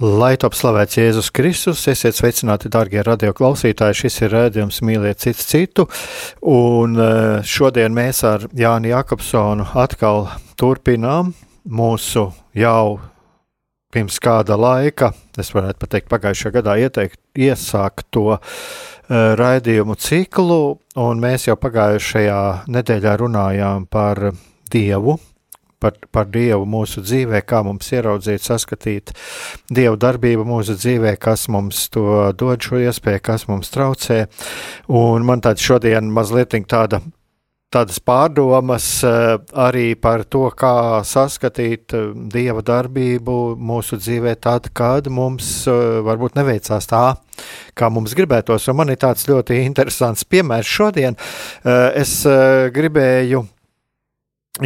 Lai top slavēts Jēzus Kristus, esiet sveicināti, darbie radioklausītāji. Šis ir rādījums Mīliet citu citu. Un eh, šodien mēs ar Jāni Jakobsonu atkal turpinām mūsu jau pirms kāda laika, es varētu pateikt, pagājušajā gadā ieteikt, iesākt to uh, raidījumu ciklu, un mēs jau pagājušajā nedēļā runājām par Dievu, par, par Dievu mūsu dzīvē, kā mums ieraudzīt, saskatīt Dievu darbību mūsu dzīvē, kas mums to dod šo iespēju, kas mums traucē. Un man tāds šodien mazliet tāda tādas pārdomas eh, arī par to, kā saskatīt eh, dieva darbību mūsu dzīvē, tad, kad mums eh, varbūt neveicās tā, kā mums gribētos. Un man ir tāds ļoti interesants piemērs šodien. Es gribēju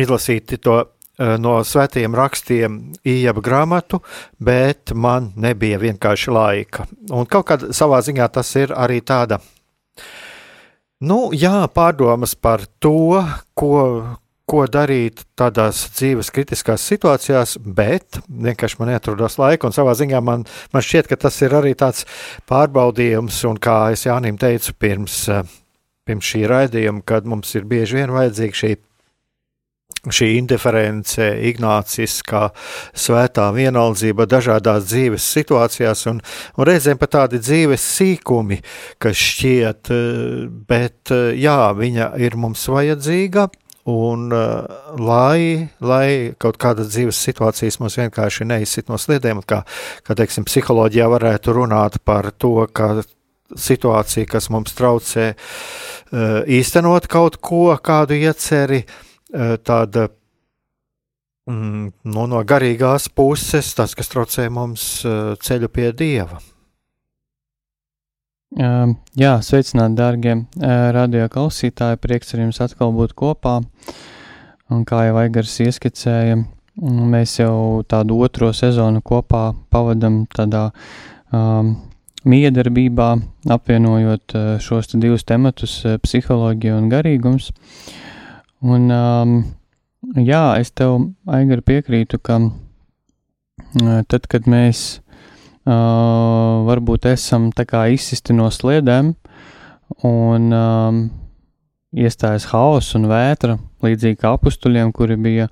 izlasīt to no svētiem rakstiem iepa grāmatu, bet man nebija vienkārši laika. Un kaut kādā savā ziņā tas ir arī tāda, nu, jā, pārdomas par to, ko, ko darīt tādās dzīves kritiskās situācijās, bet vienkārši man neatrodas laika, un savā ziņā man, man šķiet, ka tas ir arī tāds pārbaudījums, un kā es Jānim teicu pirms, eh, pirms šī raidījuma, kad mums ir bieži vien vajadzīga šī šī indiference, ignāciskā svētā vienaldzība dažādās dzīves situācijās un, un reizēm pat tādi dzīves sīkumi, kas šķiet, eh, bet eh, jā, viņa ir mums vajadzīga. Un, uh, lai, lai kaut kādas dzīves situācijas mums vienkārši neizsit no sliedēm, kā, kā teiksim, psiholoģijā varētu runāt par to, ka situācija, kas mums traucē īstenot kaut ko, kādu ieceri, uh, Eh, tāda mm, nu, no garīgās puses, tas, kas traucē mums eh, ceļu pie dieva. Uh, jā, sveicināti, darbie uh, radio klausītāji. Prieks ar jums atkal būt kopā. Un kā jau Aigars ieskicēja, mēs jau tādu otro sezonu kopā pavadām tādā um, miedarbībā, apvienojot šos divus tematus psiholoģija un garīgums. Uh, Un, um, jā, es tev, Aigar, piekrītu, ka uh, tad, kad mēs uh, varbūt esam tā kā izsisti no sliedēm un um, iestājas haoss un vētra, līdzīgi kā apstuļiem, kuri bija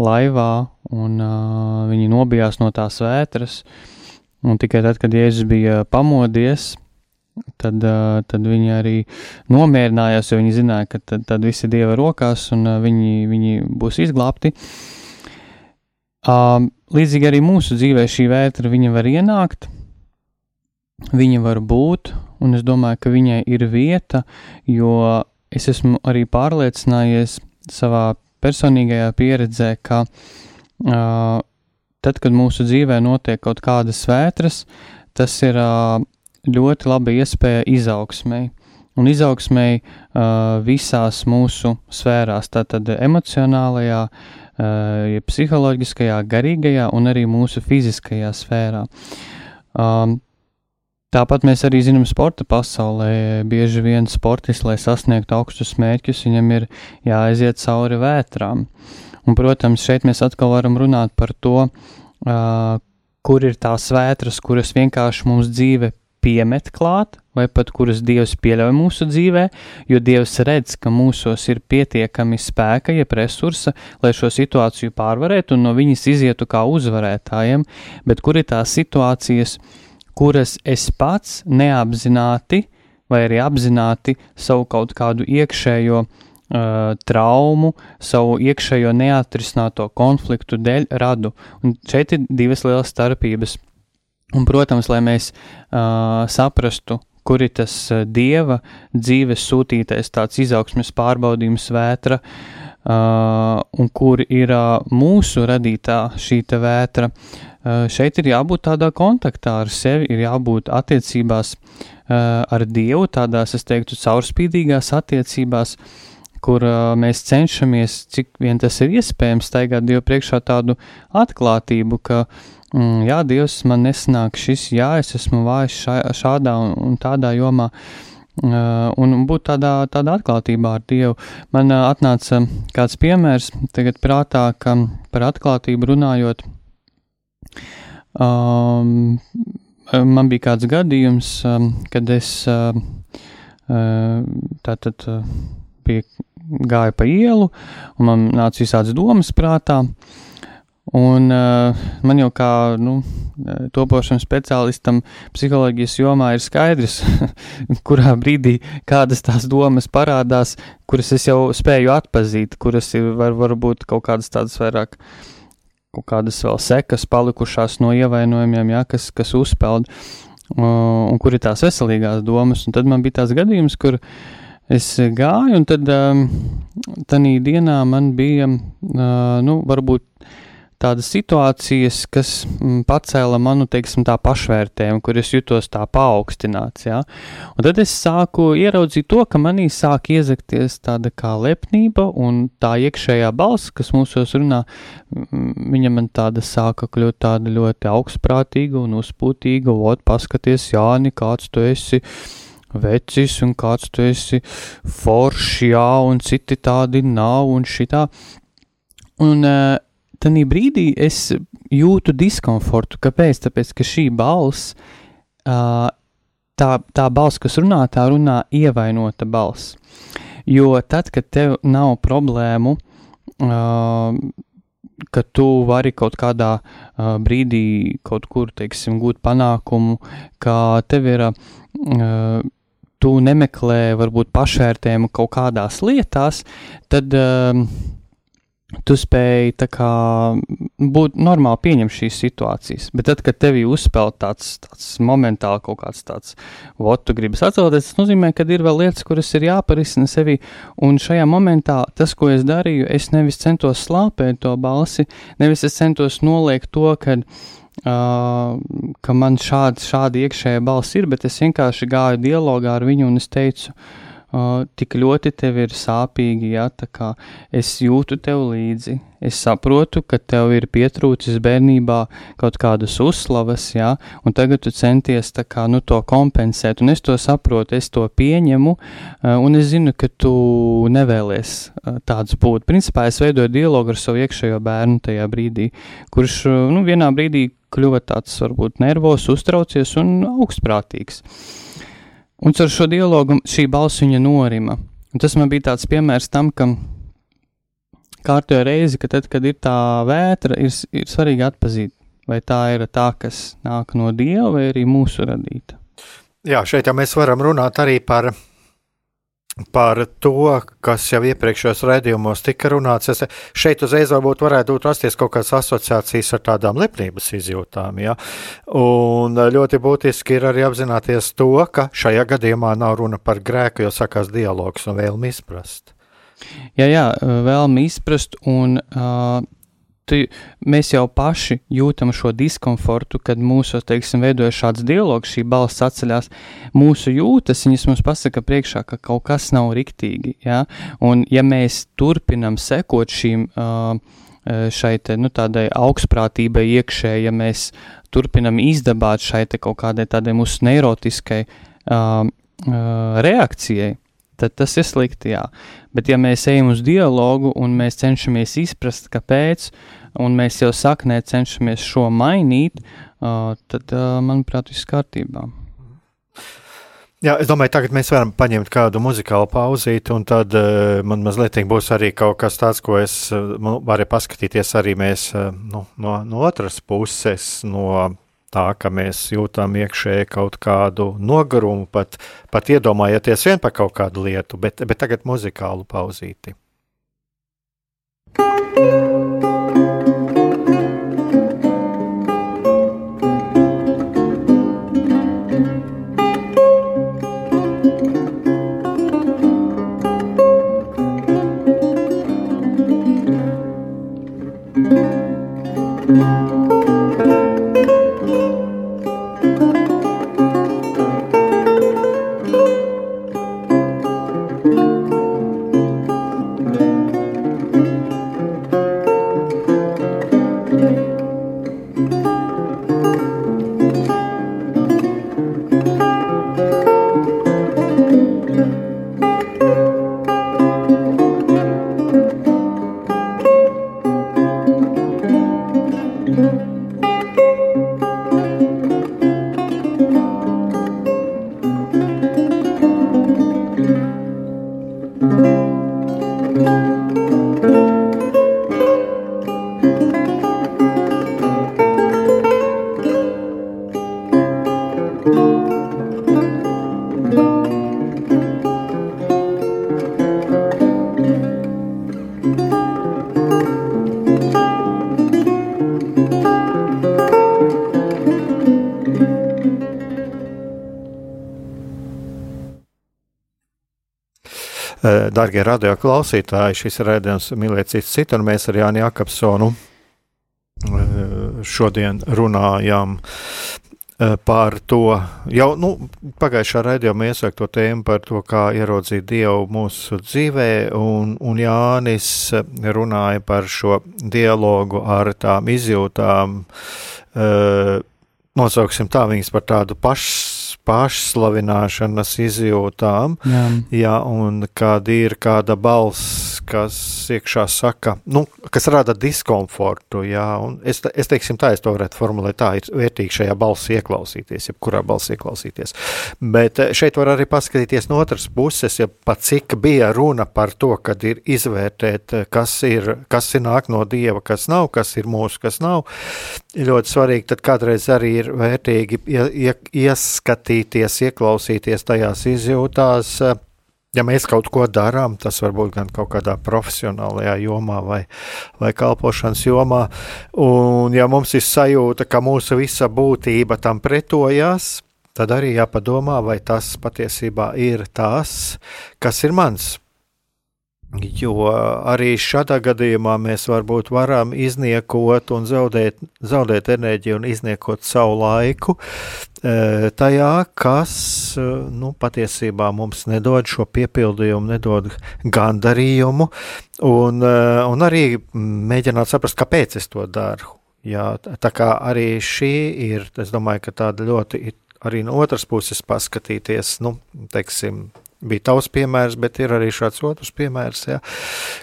laivā un uh, viņi nobijās no tās vētras. Un tikai tad, kad Jēzus bija pamodies, tad, tad viņi arī nomierinājās, jo viņi zināja, ka tad, tad viss ir Dieva rokās un viņi, viņi būs izglābti. Līdzīgi arī mūsu dzīvē šī vētra var ienākt, viņa var būt, un es domāju, ka viņai ir vieta, jo es esmu arī pārliecinājies savā personīgajā pieredzē, ka uh, tad, kad mūsu dzīvē notiek kaut kādas vētras, tas ir uh, ļoti laba iespēja izaugsmēji. Un izaugsmēji uh, visās mūsu sfērās, tātad emocionālajā, uh, psiholoģiskajā, garīgajā un arī mūsu fiziskajā sfērā. Um, Tāpat mēs arī zinām, sporta pasaulē bieži vien sportists, lai sasniegtu augstus mērķus, viņam ir jāaiziet cauri vētrām. Un, protams, šeit mēs atkal varam runāt par to, uh, kur ir tās vētras, kuras vienkārši mums dzīve piemet klāt, vai pat kuras Dievs pieļauj mūsu dzīvē, jo Dievs redz, ka mūsos ir pietiekami spēka, jeb resursa, lai šo situāciju pārvarētu un no viņas izietu kā uzvarētājiem, bet kur ir tās situācijas, kuras es pats neapzināti vai arī apzināti savu kaut kādu iekšējo uh, traumu, savu iekšējo neatrisināto konfliktu dēļ radu. Un šeit ir divas lielas starpības. Un, protams, lai mēs uh, saprastu, kur ir tas dieva dzīves sūtītais tāds izaugsmes pārbaudījums vētra, uh, un kur ir uh, mūsu radītā šī vētra, uh, šeit ir jābūt tādā kontaktā ar sevi, ir jābūt attiecībās uh, ar Dievu, tādās, es teiktu, caurspīdīgās attiecībās, kur uh, mēs cenšamies, cik vien tas ir iespējams, staigāt Dievu priekšā tādu atklātību, ka uh, mm, jā, Dievs, man nesanāk šis, jā, es esmu vājš šā, šādā un, un tādā jomā. Uh, un būt tādā, tādā atklātībā ar Dievu. Man uh, atnāca kāds piemērs, tagad prātā, ka par atklātību runājot, um, man bija kāds gadījums, um, kad es uh, uh, tātad uh, bija gāju pa ielu, un man nāca visādas domas prātā, uh, Un uh, man jau kā nu, topošanas speciālistam psiholoģijas jomā ir skaidrs, kurā brīdī kādas tās domas parādās, kuras es jau spēju atpazīt, kuras ir var, varbūt kaut kādas tādas vairāk, kaut kādas vēl sekas palikušās no ievainojumiem, ja, kas, kas uzpeld, uh, un kur ir tās veselīgās domas. Un tad man bija tās gadījums, kur es gāju, un tad um, tanī dienā man bija, uh, nu, varbūt tādas situācijas, kas mm, pacēla manu, teiksim, tā pašvērtējumu, kur es jutos tā paaugstināts, jā. Un tad es sāku ieraudzīt to, ka manī sāk iezakties tāda kā lepnība un tā iekšējā balss, kas mūsos runā, viņa man tāda sāka kļūt tāda ļoti augstprātīga un uzpūtīga, ot, paskaties, Jāni, kāds tu esi, vecis un kāds tu esi foršs, jā, un citi tādi nav un šitā. Un uh, Tanī brīdī es jūtu diskomfortu. Kāpēc? Tāpēc, ka šī balss, uh, tā, tā balss, kas runā, tā runā ievainota balss. Jo tad, kad tev nav problēmu, uh, ka tu vari kaut kādā uh, brīdī kaut kur, teiksim, gūt panākumu, ka tev ir, uh, tu nemeklē varbūt pašvērtējumu kaut kādās lietās, tad uh, tu spēj kā, būt normāli pieņemt šīs situācijas. Bet tad, kad tev uzspēlē tāds, tāds momentāli kaut kāds tāds, ot, tu gribi atcelties, tas nozīmē, ka ir vēl lietas, kuras ir jāparisina sevi. Un šajā momentā tas, ko es darīju, es nevis centos slāpēt to balsi, nevis es centos noliekt to, ka. Uh, ka man šāda, šāda iekšējā balss ir, bet es vienkārši gāju dialogā ar viņu un es teicu, uh, uh, tik ļoti tev ir sāpīgi, ja tā kā es jūtu tev līdzi. Es saprotu, ka tev ir pietrūcis bērnībā kaut kādas uzslavas, ja, un tagad tu centies tā kā, nu, to kompensēt, un es to saprotu, es to pieņemu, uh, un es zinu, ka tu nevēlies uh, tāds būt. Principā es veidoju dialogu ar savu iekšējo bērnu tajā brīdī, kurš, uh, nu, vienā brīdī kļuva tāds varbūt nervos, uztraucies un augstprātīgs. Un ar šo dialogu šī balss viņa norima. Un tas man bija tāds piemērs tam, ka kārtējo reizi, ka tad, kad ir tā vētra, ir, ir svarīgi atpazīt, vai tā ir tā, kas nāk no dieva, vai arī mūsu radīta. Jā, šeit jau mēs varam runāt arī par par to, kas jau iepriekšējos raidījumos tika runāts. Es šeit uzreiz varbūt varētu rasties kaut kādas asociācijas ar tādām lepnības izjūtām. Ja? Un ļoti būtiski ir arī apzināties to, ka šajā gadījumā nav runa par grēku, jo sakās dialogs un vēlmi izprast. Jā, jā, vēlmi izprast un uh, tu, mēs jau paši jūtam šo diskomfortu, kad mūsos, teiksim, veidojas šāds dialogs, šī balss atceļās. Mūsu jūtas, viņas mums pasaka priekšā, ka kaut kas nav riktīgi, ja? un ja mēs turpinam sekot šīm, šai te, nu, tādai augstprātībai iekšē, ja mēs turpinam izdabāt šai kaut kādai tādai mūsu neirotiskai reakcijai, tad tas ir slikti, jā. Bet ja mēs ejam uz dialogu un mēs cenšamies izprast, kāpēc, un mēs jau saknē cenšamies šo mainīt, uh, tad, uh, manuprāt, viss kārtībā. Jā, es domāju, tagad mēs varam paņemt kādu muzikālu pauzīti, un tad uh, man mazliet būs arī kaut kas tāds, ko es uh, varu paskatīties arī mēs uh, nu, no, no otras puses, no tā, ka mēs jūtam iekšēji kaut kādu nogarumu, pat, pat iedomājieties vien par kaut kādu lietu, bet, bet tagad muzikālu pauzīti. thank you Darbie radio klausītāji, šis ir redzējums mīlēt citu citu, un mēs ar Jāni Jakobsonu šodien runājam par to, jau nu, pagājušā raidījumā iesaka to tēmu par to, kā ieraudzīt Dievu mūsu dzīvē, un, un Jānis runāja par šo dialogu ar tām izjūtām, nosauksim tā viņas par tādu pašu pašslavināšanas izjūtām, jā. Jā, un kad ir kāda balss, kas iekšā saka, nu, kas rada diskomfortu, jā, un es, es teiksim tā, es to varētu formulēt tā, ir vērtīgi šajā balsī ieklausīties, jebkurā balsī ieklausīties, bet eh, šeit var arī paskatīties no otras puses, ja pat cik bija runa par to, kad ir izvērtēt, eh, kas ir, kas ir nāk no Dieva, kas nav, kas ir mūsu, kas nav, ļoti svarīgi, tad kādreiz arī ir vērtīgi ieskatīties, ieklausīties tajās izjūtās, ja mēs kaut ko darām, tas varbūt gan kaut kādā profesionālajā jomā vai, vai kalpošanas jomā, un ja mums ir sajūta, ka mūsu visa būtība tam pretojās, tad arī jāpadomā, vai tas patiesībā ir tas, kas ir mans Jo arī šādā gadījumā mēs varbūt varam izniekot un zaudēt, zaudēt enerģiju un izniekot savu laiku e, tajā, kas e, nu, patiesībā mums nedod šo piepildījumu, nedod gandarījumu, un, e, un arī mēģināt saprast, kāpēc es to daru. Jā, tā kā arī šī ir, es domāju, ka tāda ļoti arī no otras puses paskatīties, nu, teiksim, bija tavs piemērs, bet ir arī šāds otrs piemērs, ja,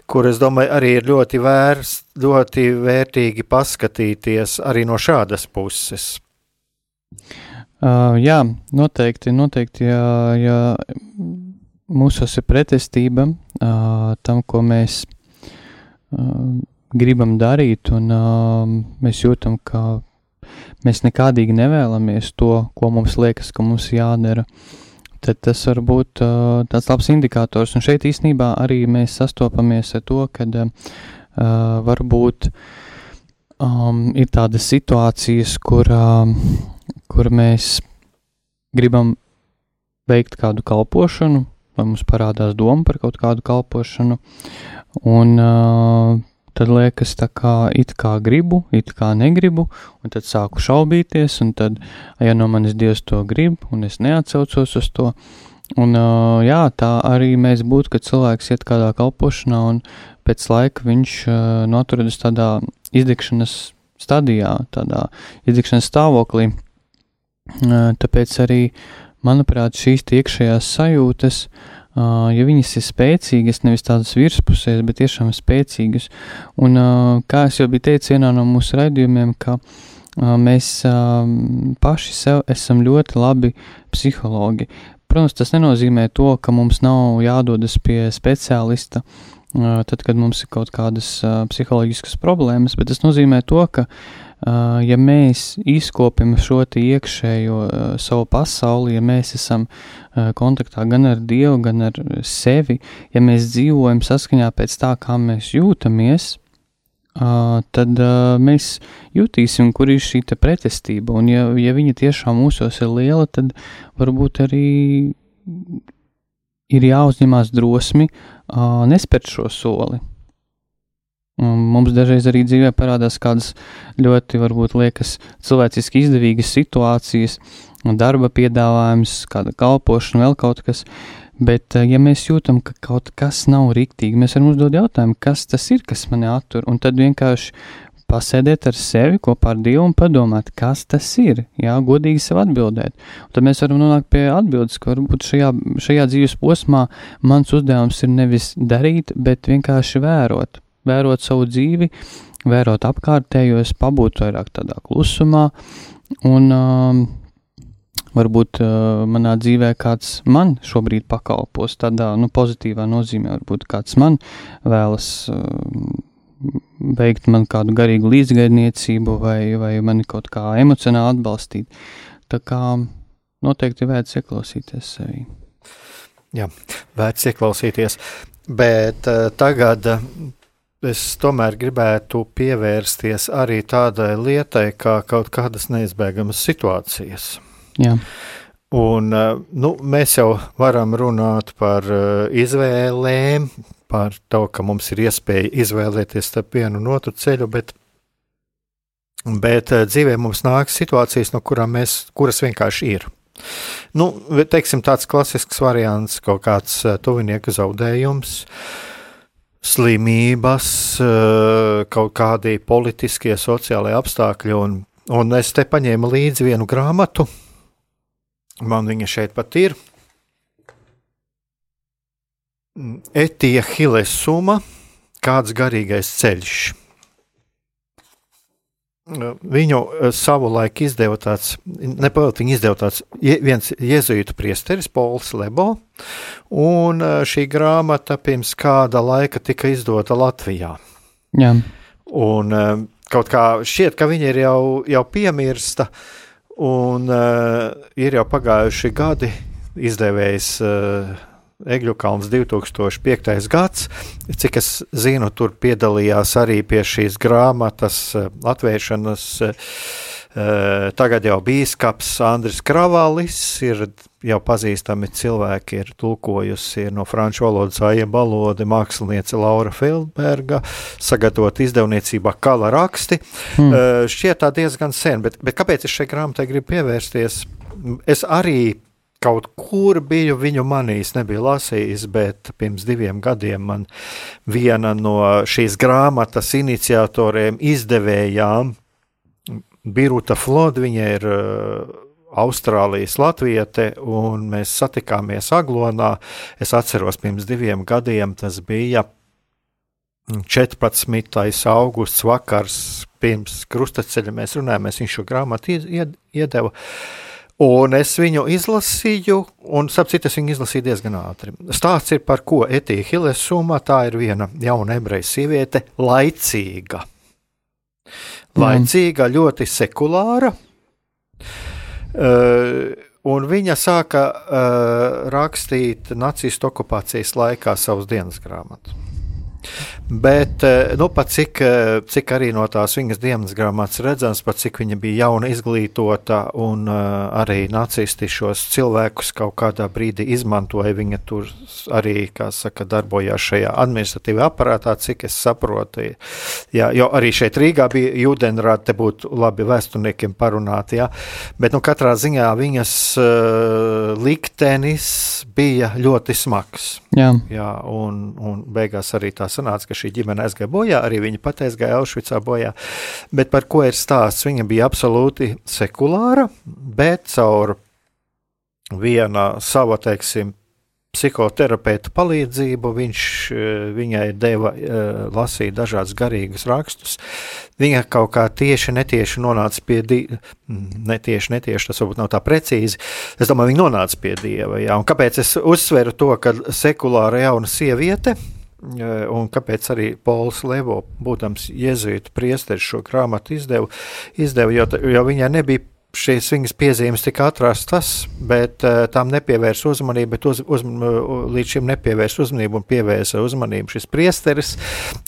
kur es domāju, arī ir ļoti, vērs, ļoti vērtīgi paskatīties arī no šādas puses. Uh, jā, noteikti, noteikti, ja, ja mūsos ir pretestība uh, tam, ko mēs uh, gribam darīt, un uh, mēs jūtam, ka mēs nekādīgi nevēlamies to, ko mums liekas, ka mums jādara. Uh, tad tas var būt uh, tāds labs indikators. Un šeit īstenībā arī mēs sastopamies ar to, ka uh, varbūt um, ir tādas situācijas, kur, uh, kur mēs gribam veikt kādu kalpošanu, vai mums parādās doma par kaut kādu kalpošanu, un uh, tad liekas, tā kā it kā gribu, it kā negribu, un tad sāku šaubīties, un tad, ja no manis Dievs to grib, un es neatcaucos uz to, un jā, tā arī mēs būtu, kad cilvēks iet kādā kalpošanā, un pēc laika viņš nu, atrodas tādā izdegšanas stadijā, tādā izdegšanas stāvoklī, tāpēc arī, manuprāt, šīs iekšējās sajūtas, uh, ja viņas ir spēcīgas, nevis tādas virspusējas, bet tiešām spēcīgas. Un, kā es jau biju teicis vienā no mūsu raidījumiem, ka mēs paši sev esam ļoti labi psihologi. Protams, tas nenozīmē to, ka mums nav jādodas pie speciālista, tad, kad mums ir kaut kādas psiholoģiskas problēmas, bet tas nozīmē to, ka ja mēs izkopjam šo iekšējo savu pasauli, ja mēs esam kontaktā gan ar Dievu, gan ar sevi, ja mēs dzīvojam saskaņā pēc tā, kā mēs jūtamies, tad mēs jutīsim, kur ir šī pretestība. Un, ja, ja viņa tiešām mūsos ir liela, tad varbūt arī ir jāuzņemās drosmi nespērt šo soli. Mums dažreiz arī dzīvē parādās kādas ļoti, varbūt, liekas, cilvēciski izdevīgas situācijas, darba piedāvājums, kāda kalpošana, vēl kaut kas. Bet, ja mēs jūtam, ka kaut kas nav rīktīgi, mēs varam uzdot jautājumu, kas tas ir, kas mani attur, un tad vienkārši pasēdēt ar sevi kopā ar Dievu un padomāt, kas tas ir. Jā, godīgi sev atbildēt. Un tad mēs varam nonākt pie atbildes, ka varbūt šajā, šajā dzīves posmā mans uzdevums ir nevis darīt, bet vienkārši vērot vērot savu dzīvi, vērot apkārtējos, pabūt vairāk tādā klusumā, un um, varbūt uh, manā dzīvē kāds man šobrīd pakalpos tādā nu, pozitīvā nozīmē, varbūt kāds man vēlas uh, veikt man kādu garīgu līdzgaidniecību vai, vai mani kaut kā emocionāli atbalstīt. Tā kā noteikti vērts ieklausīties sevī. Jā, vērts ieklausīties, bet uh, tagad es tomēr gribētu pievērsties arī tādai lietai, kā kaut kādas neizbēgamas situācijas. Jā. Un, eh, nu, mēs jau varam runāt par eh, izvēlēm, par to, ka mums ir iespēja izvēlēties starp vienu un otru ceļu, bet, bet eh, dzīvē mums nāk situācijas, no kurām mēs, kuras vienkārši ir. Nu, teiksim, tāds klasisks variants, kaut kāds tuvinieku zaudējums, uh, slimības, eh, kaut kādi politiskie, sociālai apstākļi. Un, un es te paņēmu līdzi vienu grāmatu. Man viņa šeit pat ir. Etija Hilesuma, kāds garīgais ceļš. Viņu savulaik izdeva tāds, nepilnīgi viņa izdeva tāds viens jēzuītu priesteris, Pols Lebo, un šī grāmata pirms kāda laika tika izdota Latvijā. Jā. Un kaut kā šķiet, ka viņa ir jau, jau piemirsta, un ir jau pagājuši gadi izdevējs Egļu kalns 2005. gads. Cik es zinu, tur piedalījās arī pie šīs grāmatas eh, atvēršanas. Eh, tagad jau bīskaps Andris Kravalis ir jau pazīstami cilvēki, ir tulkojusi no franču valodas aija balodi māksliniece Laura Feldberga, sagatavot izdevniecībā kala raksti. Hmm. Eh, šķiet tā diezgan sen, bet, bet kāpēc es šai grāmatai gribu pievērsties? Es arī kaut kur biju viņu manījis, nebiju lasījis, bet pirms diviem gadiem man viena no šīs grāmatas iniciatoriem, izdevējām, Biruta Flod, viņa ir uh, Austrālijas latviete, un mēs satikāmies Aglonā. Es atceros, pirms diviem gadiem tas bija 14. augusts vakars pirms krustaceļa. Mēs runājāmies, viņš šo grāmatu iedeva. Un es viņu izlasīju, un sapratu, es viņu izlasīju diezgan ātri. Stāsts ir par ko Etija Hilesuma, tā ir viena jauna ebreja sieviete, laicīga. Laicīga, mm. ļoti sekulāra. Uh, un viņa sāka uh, rakstīt nacistu okupācijas laikā savus dienas grāmatas. Bet, eh, nu, cik, eh, cik arī no tās viņas dienas grāmatas redzams, cik viņa bija jauna, izglītota un uh, arī nacisti šos cilvēkus kaut kādā brīdī izmantoja. Viņa tur arī, saka, darbojās šajā administratīvajā aparātā, cik es saprotu. Jā, jo arī šeit Rīgā bija jūdenrāde, te būtu labi vēsturniekiem parunāt, jā. Bet, nu, katrā ziņā viņas uh, liktenis bija ļoti smags. Jā. jā un, un beigās arī tā sanāca, ka šī ģimene aizgāja bojā, arī viņa pat aizgāja Aušvicā bojā. Bet par ko ir stāsts? Viņa bija absolūti sekulāra, bet caur viena sava, teiksim, psihoterapeita palīdzību viņš eh, viņai deva uh, lasīt dažādus garīgus rakstus. Viņa kaut kā tieši netieši nonāca pie dieva, netieši, netieši tas varbūt nav tā precīzi. Es domāju, viņa nonāca pie dieva. Jā. Un kāpēc es uzsveru to, ka sekulāra jauna sieviete un kāpēc arī Pols Levo, būtams jēzuītu priesteris, šo grāmatu izdeva, izdeva jo, jo viņai nebija šīs viņas piezīmes tika atrastas, bet uh, tām nepievērs uzmanību, bet uz, uz, līdz šim nepievērs uzmanību un pievērsa uzmanību šis priesteris,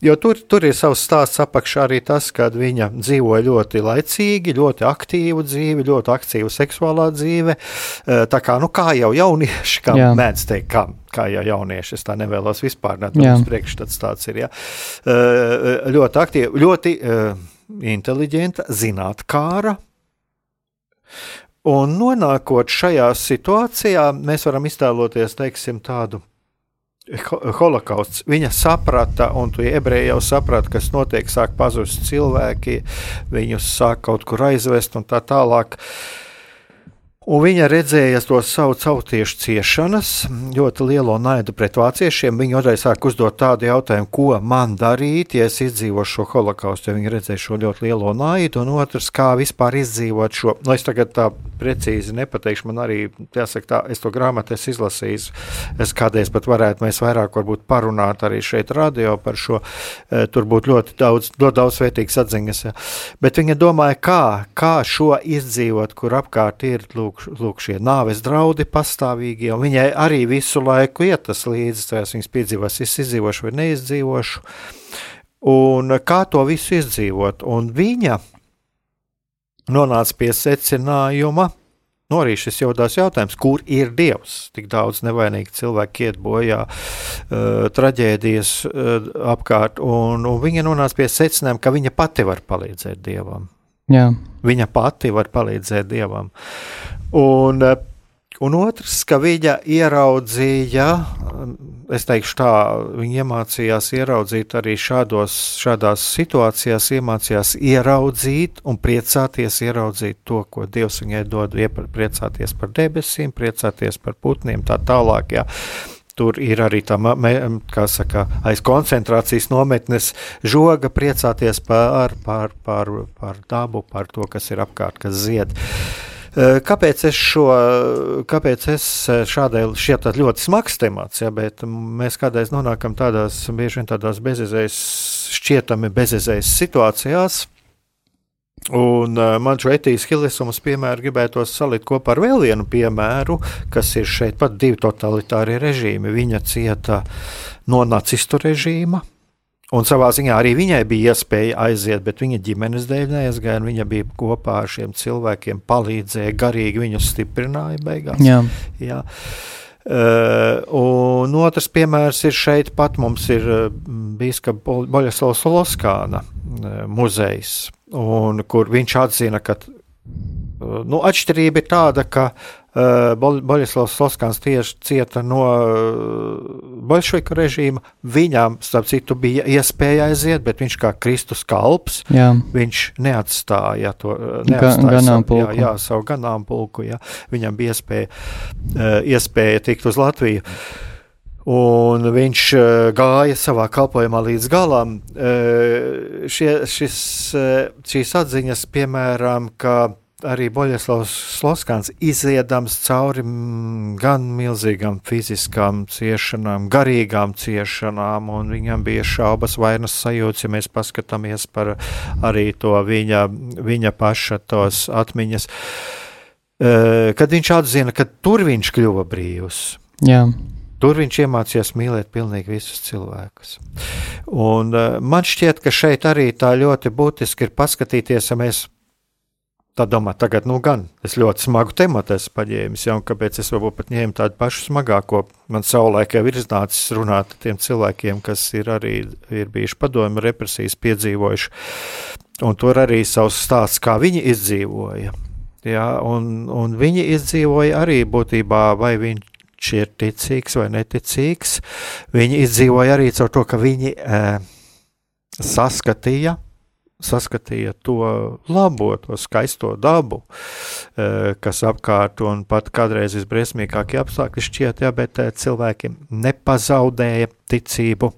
jo tur, tur ir savs stāsts apakšā arī tas, kad viņa dzīvoja ļoti laicīgi, ļoti aktīvu dzīvi, ļoti aktīvu seksuālā dzīve, uh, tā kā, nu, kā jau jaunieši, kā Jā. mēdz teikt, kā, kā jau jaunieši, es tā nevēlos vispār, net mums priekšstats tāds ir, jā. Uh, ļoti aktīvi, ļoti uh, inteliģenta, zinātkāra, Un nonākot šajā situācijā, mēs varam iztēloties teiksim, tādu holokausts. Viņa saprata, un tu ebreji jau saprata, kas notiek, sāk pazust cilvēki, viņus sāk kaut kur aizvest un tā tālāk. Uh, Un viņa redzēja to savu tautiešu ciešanas, ļoti lielo naidu pret vāciešiem. Viņa otrreiz sāk uzdot tādu jautājumu, ko man darīt, ja es izdzīvošu šo holokaustu. Ja viņa redzēja šo ļoti lielo naidu, un otrs, kā vispār izdzīvot šo. Nu, es tagad tā precīzi nepateikšu, man arī jāsaka, tā, es to grāmatu esmu izlasījis. Es kādreiz pat varētu mēs vairāk parunāt arī šeit radio par šo. E, tur būtu ļoti daudz, ļoti daudz vērtīgas atziņas. Ja. Bet viņa domāja, kā, kā šo izdzīvot, kur apkārt ir lūk, lūk, šie nāves draudi pastāvīgi, viņai arī visu laiku iet tas līdzi, vai viņas piedzīvos, es izdzīvošu vai neizdzīvošu, un kā to visu izdzīvot, un viņa nonāca pie secinājuma, Nu, arī šis jautās jautājums, kur ir Dievs? Tik daudz nevainīgi cilvēki iet bojā, uh, traģēdijas uh, apkārt, un, un viņa nonāca pie secinājuma, ka viņa pati var palīdzēt Dievam. Jā. Viņa pati var palīdzēt Dievam. Un, eh, un otrs, ka viņa ieraudzīja, es teikšu tā, viņa iemācījās ieraudzīt arī šādos, šādās situācijās, iemācījās ieraudzīt un priecāties ieraudzīt to, ko Dievs viņai dod, priecāties par debesīm, priecāties par putniem, tā tālāk. Jā. Tur ir arī tā, kā saka, aiz koncentrācijas nometnes žoga, priecāties par, par, par, par dabu, par to, kas ir apkārt, kas zied. Uh, kāpēc es šo, kāpēc es eh, šādai ļoti smags temats, ja, bet mēs kādreiz nonākam tādās, bieži vien tādās bezizējas, šķietami bezizējas situācijās, Un uh, man šo etijas hilisumas piemēru gribētos salikt kopā ar vēl vienu piemēru, kas ir šeit pat divi totalitārie režīmi. Viņa cieta no nacistu režīma, Un savā ziņā arī viņai bija iespēja aiziet, bet viņa ģimenes dēļ neaizgāja. Viņa bija kopā ar šiem cilvēkiem, palīdzēja, garīgi viņus stiprināja beigās. Jā. Jā. Uh, un otrs piemērs ir šeit pat mums ir uh, biskupa Boļaslavs Loskāna uh, muzejs, un, kur viņš atzina, ka uh, nu, atšķirība ir tāda, ka Boļislavs Loskans tieši cieta no uh, bolševiku režīma. Viņam, starp citu, bija iespēja aiziet, bet viņš kā Kristus kalps, jā. viņš neatstāja to neatstāja savu, jā, jā, savu ganāmpulku. Jā. Viņam bija iespēja, iespēja tikt uz Latviju. Un viņš gāja savā kalpošanā līdz galam. Šie, šis, šīs atziņas, piemēram, ka arī Boļeslavs Sloskans iziedams cauri gan milzīgām fiziskām ciešanām, garīgām ciešanām, un viņam bija šaubas vainas sajūts, ja mēs paskatāmies par arī to viņa, viņa paša tos atmiņas, kad viņš atzina, ka tur viņš kļuva brīvs. Jā. Tur viņš iemācījās mīlēt pilnīgi visus cilvēkus. Un, uh, man šķiet, ka šeit arī tā ļoti būtiski ir paskatīties, ja mēs Tā domā, tagad, nu, gan es ļoti smagu tematu esmu paņēmis, jau kāpēc es varbūt pat ņēmu tādu pašu smagāko. Man savulaik jau ir iznācis runāt ar tiem cilvēkiem, kas ir arī ir bijuši padomju represijas piedzīvojuši, un tur arī savs stāsts, kā viņi izdzīvoja. Ja, un, un viņi izdzīvoja arī būtībā, vai viņš ir ticīgs vai neticīgs. Viņi izdzīvoja arī caur to, ka viņi e, saskatīja saskatīja to labo, to skaisto dabu, eh, kas apkārt un pat kādreiz visbriesmīgākie apstākļi šķiet, jā, bet eh, cilvēki nepazaudēja ticību.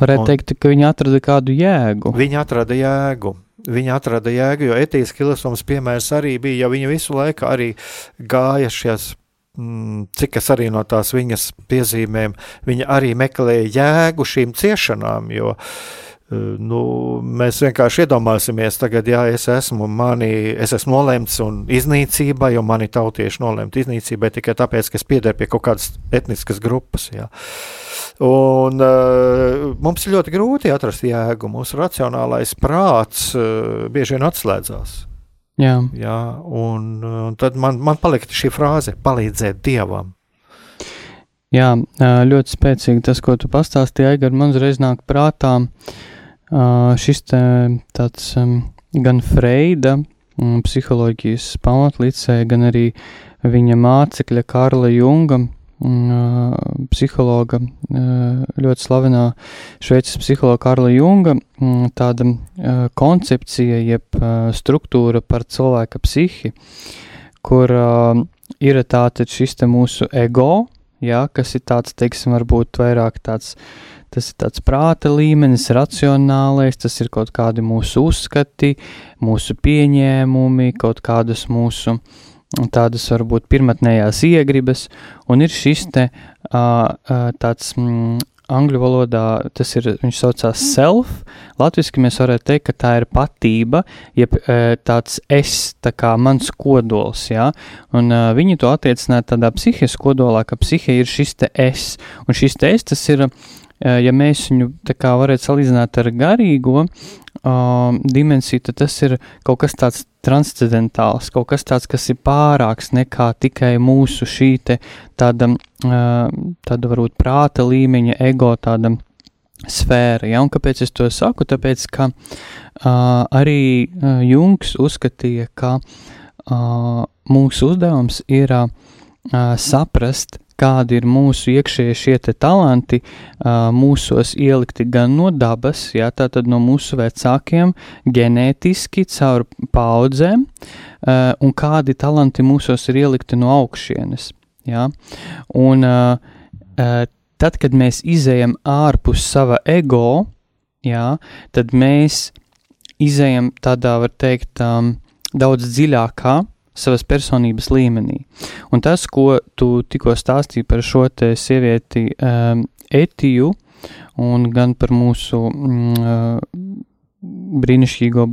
Varētu teikt, ka viņi atrada kādu jēgu. Viņi atrada jēgu. Viņa atrada jēgu, jo etīsks kilsums piemērs arī bija, ja viņa visu laiku arī gāja šajās mm, cik es arī no tās viņas piezīmēm, viņa arī meklēja jēgu šīm ciešanām, jo nu, mēs vienkārši iedomāsimies, tagad, ja es esmu, mani, es esmu nolemts un iznīcība, jo mani tautieši nolemti iznīcībai tikai tāpēc, ka es piederu pie kaut kādas etniskas grupas. Jā. Un, uh, mums ir ļoti grūti atrast jēgu. Mūsu racionālais prāts uh, bieži vien atslēdzās. Jā. Jā, un, un tad man, man palika šī frāze - palīdzēt dievam. Jā, ļoti spēcīgi tas, ko tu pastāstīji, Aigar, man uzreiz nāk prātā šis te, tāds gan Freida psiholoģijas pamatlicē, gan arī viņa mācekļa Karla Junga psihologa, ļoti slavenā šveicis psihologa Karla Junga, tāda koncepcija, jeb struktūra par cilvēka psihi, kur ir tātad šis te mūsu ego, jā, kas ir tāds, teiksim, varbūt vairāk tāds, tas ir tāds prāta līmenis, racionālais, tas ir kaut kādi mūsu uzskati, mūsu pieņēmumi, kaut kādas mūsu tādas varbūt pirmotnējās iegribas, un ir šis te tāds mm, angļu valodā tas ir, viņš saucās self, latviski mēs varētu teikt, ka tā ir patība, jeb tāds es, tā kā mans kodols, jā, un uh, viņi to attiecināja tādā psihes kodolā, ka psihe ir šis te es, un šis te es, tas ir, ja mēs viņu tā kā varētu salīdzināt ar garīgo, uh, dimensiju, tad tas ir kaut kas tāds transcendentāls, kaut kas tāds, kas ir pārāks nekā tikai mūsu šī te tāda, uh, tāda varbūt prāta līmeņa, ego tāda sfēra. Ja? Un kāpēc es to saku? Tāpēc, ka uh, arī uh, Jungs uzskatīja, ka uh, mūsu uzdevums ir uh, saprast, kādi ir mūsu iekšējie šie talanti, mūsos ielikti gan no dabas, jā, tātad no mūsu vecākiem, ģenētiski, caur paudzēm, un kādi talanti mūsos ir ielikti no augšienes. Jā. Un tad, kad mēs izējam ārpus sava ego, jā, tad mēs izējam tādā, var teikt, um, daudz dziļākā savas personības līmenī. Un tas, ko tu tikko stāstīji par šo te sievieti um, Etiju un gan par mūsu mm, uh, brīnišķīgo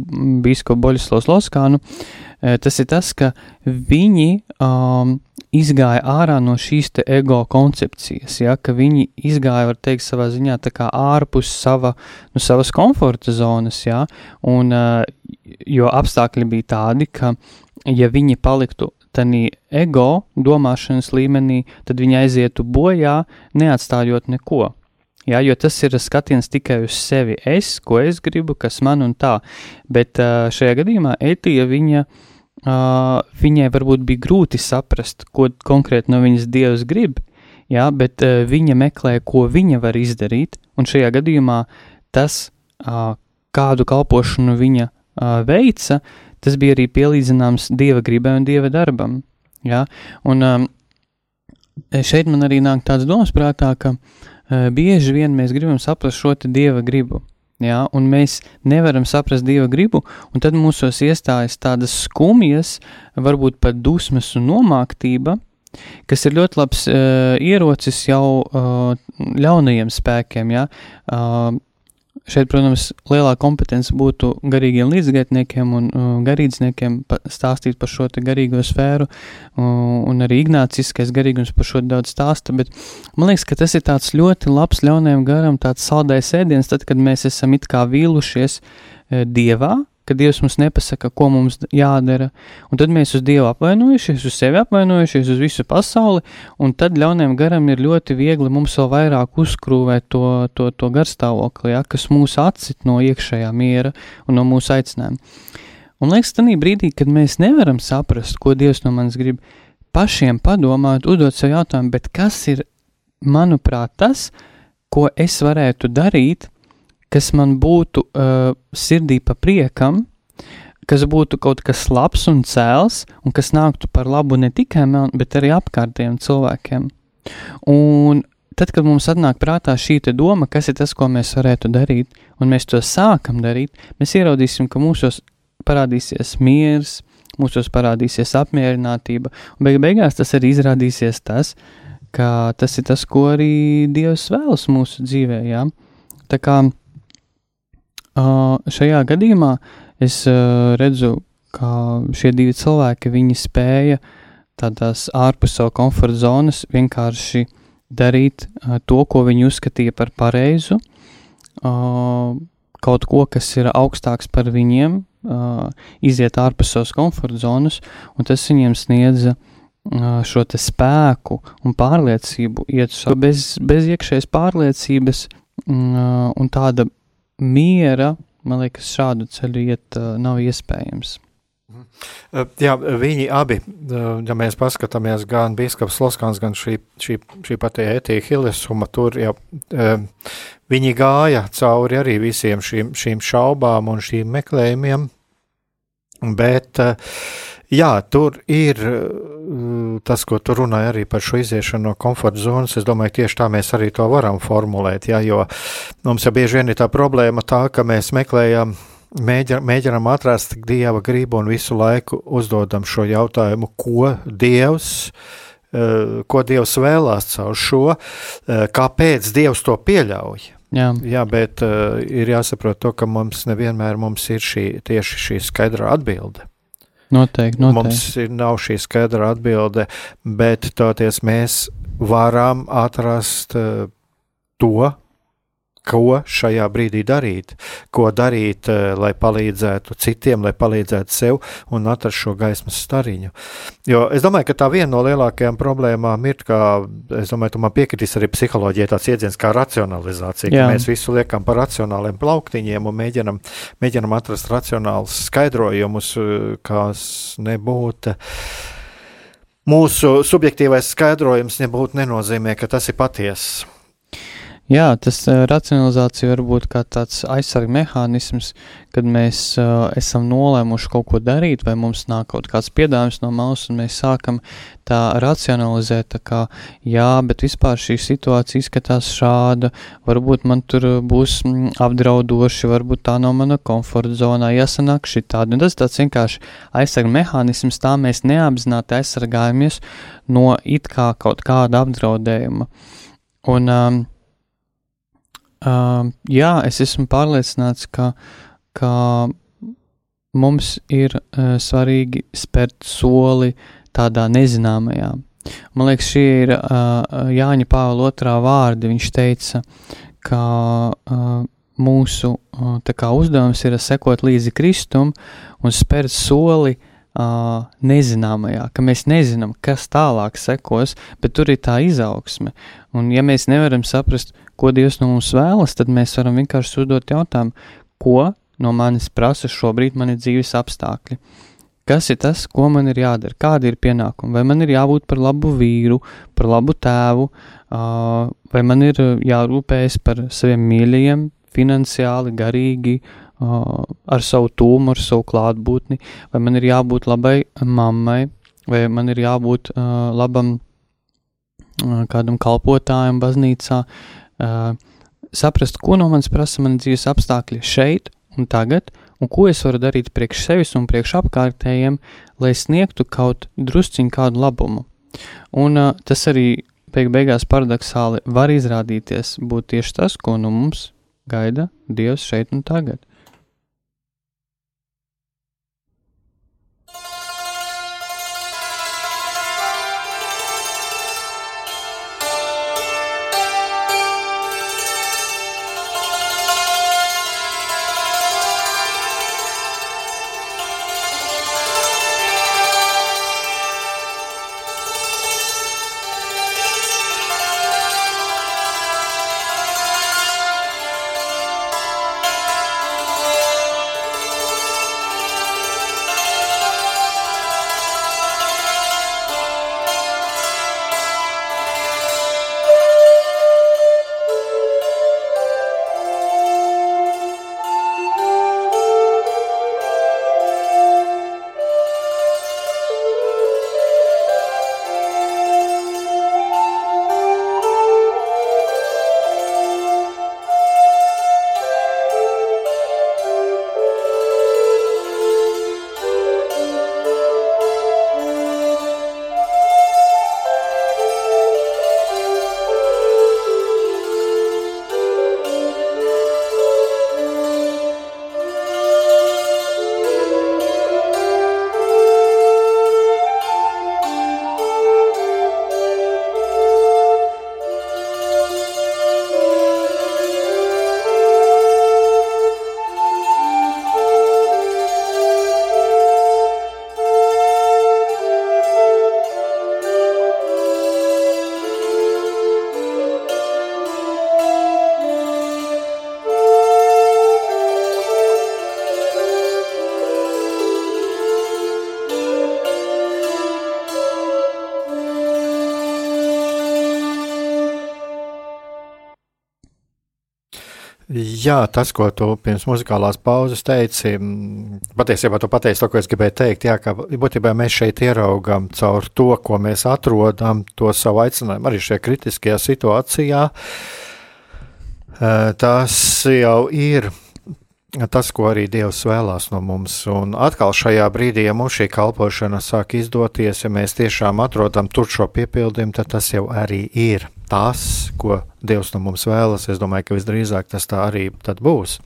biskupu Boļislavs Loskānu, uh, tas ir tas, ka viņi um, izgāja ārā no šīs te ego koncepcijas, ja, ka viņi izgāja, var teikt, savā ziņā tā kā ārpus sava, nu, savas komforta zonas, ja, un, uh, jo apstākļi bija tādi, ka ja viņi paliktu tādā ego domāšanas līmenī, tad viņi aizietu bojā, neatstājot neko. Jā, jo tas ir skatiens tikai uz sevi. Es, ko es gribu, kas man un tā. Bet šajā gadījumā Etija viņa, viņai varbūt bija grūti saprast, ko konkrēti no viņas dievs grib, jā, bet viņa meklē, ko viņa var izdarīt, un šajā gadījumā tas, kādu kalpošanu viņa veica, tas bija arī pielīdzināms dieva gribai un dieva darbam. Ja? Un um, šeit man arī nāk tāds domas prātā, ka uh, bieži vien mēs gribam saprast šo dieva gribu. Ja, un mēs nevaram saprast dieva gribu, un tad mūsos iestājas tādas skumjas, varbūt pat dusmas un nomāktība, kas ir ļoti labs uh, ierocis jau uh, ļaunajiem spēkiem. Ja? Uh, Šeit, protams, lielā kompetence būtu garīgiem līdzgaitniekiem un uh, garīdzniekiem stāstīt par šo garīgo sfēru, uh, un arī ignāciskais garīgums par šo daudz stāsta, bet man liekas, ka tas ir tāds ļoti labs ļaunajam garam, tāds saldais ēdiens, tad, kad mēs esam it kā vīlušies uh, dievā, ka Dievs mums nepasaka, ko mums jādara, un tad mēs uz Dievu apvainojušies, uz sevi apvainojušies, uz visu pasauli, un tad ļauniem garam ir ļoti viegli mums vēl vairāk uzkrūvēt to, to, to garstāvokli, ja, kas mūs atcit no iekšējā miera un no mūsu aicinājuma. Un liekas, tanī brīdī, kad mēs nevaram saprast, ko Dievs no manis grib, pašiem padomāt, uzdot sev jautājumu, kas ir, manuprāt, tas, ko es varētu darīt, kas man būtu uh, sirdī pa priekam, kas būtu kaut kas labs un cēls, un kas nāktu par labu ne tikai man, bet arī apkārtējiem cilvēkiem. Un tad, kad mums atnāk prātā šī doma, kas ir tas, ko mēs varētu darīt, un mēs to sākam darīt, mēs ieraudzīsim, ka mūsos parādīsies miers, mūsos parādīsies apmierinātība, un beig beigās tas arī izrādīsies tas, ka tas ir tas, ko arī Dievs vēlas mūsu dzīvē, jā. Tā kā šajā gadījumā es redzu, ka šie divi cilvēki, viņi spēja tādās ārpus savu komforta zonas vienkārši darīt to, ko viņi uzskatīja par pareizu, kaut ko, kas ir augstāks par viņiem, iziet ārpus savas komforta zonas, un tas viņiem sniedza šo spēku un pārliecību, iet bez, bez iekšējas pārliecības un tāda miera, man liekas, šādu ceļu iet uh, nav iespējams. Jā, viņi abi, ja mēs paskatāmies gan Bīskaps Loskans, gan šī, šī, šī pati ētīja Hilesuma, tur jau viņi gāja cauri arī visiem šīm, šīm šaubām un šīm meklējumiem, bet jā, tur ir tas, ko tu runāji arī par šo iziešanu no komforta zonas, es domāju, tieši tā mēs arī to varam formulēt, jā, jo mums jau bieži vien ir tā problēma tā, ka mēs meklējam mēģinām, atrast dieva gribu un visu laiku uzdodam šo jautājumu, ko dievs. Eh, ko Dievs vēlās caur šo, eh, kāpēc Dievs to pieļauj. Jā, Jā bet ir jāsaprot to, ka mums nevienmēr mums ir šī, tieši šī skaidra atbilde. Noteikti, noteikti. Mums ir, nav šī skaidra atbilde, bet toties mēs varam atrast uh, to, ko šajā brīdī darīt, ko darīt, eh, lai palīdzētu citiem, lai palīdzētu sev un atrast šo gaismas stariņu. Jo es domāju, ka tā viena no lielākajām problēmām ir, ka, es domāju, tu man piekritīs arī psiholoģija tāds jēdziens kā racionalizācija, Jā. ka mēs visu liekam par racionāliem plauktiņiem un mēģinam, mēģinam atrast racionālus skaidrojumus, eh, kas nebūtu mūsu subjektīvais skaidrojums nebūtu nenozīmē, ka tas ir patiesa. Jā, tas uh, racionalizācija var būt kā tāds aizsarga mehānisms, kad mēs uh, esam nolēmuši kaut ko darīt, vai mums nāk kaut kāds piedāvājums no malas, un mēs sākam tā racionalizēt, tā kā, jā, bet vispār šī situācija izskatās šāda, varbūt man tur būs mm, apdraudoši, varbūt tā nav mana komforta zonā, jāsanāk šitādi, un tas tāds vienkārši aizsarga mehānisms, tā mēs neapzināti aizsargājamies no it kā kaut kāda apdraudējuma. Un, um, Uh, jā, es esmu pārliecināts, ka, ka mums ir uh, svarīgi spērt soli tādā nezināmajā. Man liekas, šie ir uh, Jāņa Pāvila otrā vārdi. Viņš teica, ka uh, mūsu uh, uzdevums ir sekot līdzi Kristum un spērt soli uh, nezināmajā, ka mēs nezinām, kas tālāk sekos, bet tur ir tā izaugsme. Un ja mēs nevaram saprast, ko Dievs no mums vēlas, tad mēs varam vienkārši uzdot jautājumu, ko no manis prasa šobrīd mani dzīves apstākļi. Kas ir tas, ko man ir jādara, kādi ir pienākumi, vai man ir jābūt par labu vīru, par labu tēvu, uh, vai man ir jārūpējas par saviem mīļajiem, finansiāli, garīgi, uh, ar savu tūmu, ar savu klātbūtni, vai man ir jābūt labai mammai, vai man ir jābūt labam kādam kalpotājam baznīcā, saprast, ko no manis prasa mani dzīves apstākļi šeit un tagad, un ko es varu darīt priekš sevis un priekš apkārtējiem, lai sniegtu kaut drusciņu kādu labumu. Un uh, tas arī beig beigās paradoxāli var izrādīties būt tieši tas, ko no mums gaida Dievs šeit un tagad. Jā, tas, ko tu pirms muzikālās pauzes teici, patiesībā tu pateici to, ko es gribēju teikt. Jā, ka būtībā mēs šeit ieraugām caur to, ko mēs atrodam, to savu aicinājumu arī šajā kritiskajā situācijā. Tas jau ir tas, ko arī Dievs vēlās no mums. Un atkal šajā brīdī, ja mums šī kalpošana sāk izdoties, ja mēs tiešām atrodam tur šo piepildījumu, tad tas jau arī ir tas, ko Dievs no mums vēlas. Es domāju, ka visdrīzāk tas tā arī būs.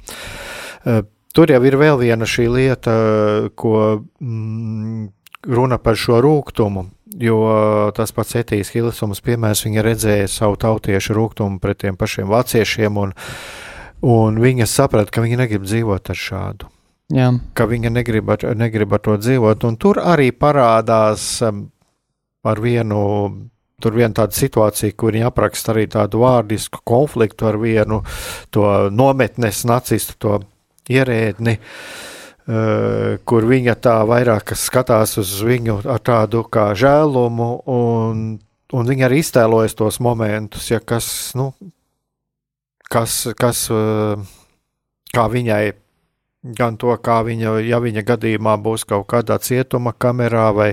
Eh, tur jau ir vēl viena šī lieta, ko mm, runa par šo rūkumu. Jo tas pats Etijas Hilsons piemērs, viņa redzēja savu tautiešu rūkumu pret tiem pašiem vāciešiem, un, un viņa saprata, ka viņa negrib dzīvot ar šādu. Jā. Ka viņa negrib ar, negrib ar to dzīvot, un tur arī parādās um, ar vienu Tur viena tāda situācija, kur viņi apraksta arī tādu vārdisku konfliktu ar vienu to nometnes nacistu, to ierēdni, uh, kur viņa tā vairāk skatās uz viņu ar tādu kā žēlumu, un, un viņa arī iztēlojas tos momentus, ja kas, nu, kas, kas uh, kā viņai gan to, kā viņa, ja viņa gadījumā būs kaut kādā cietuma kamerā vai,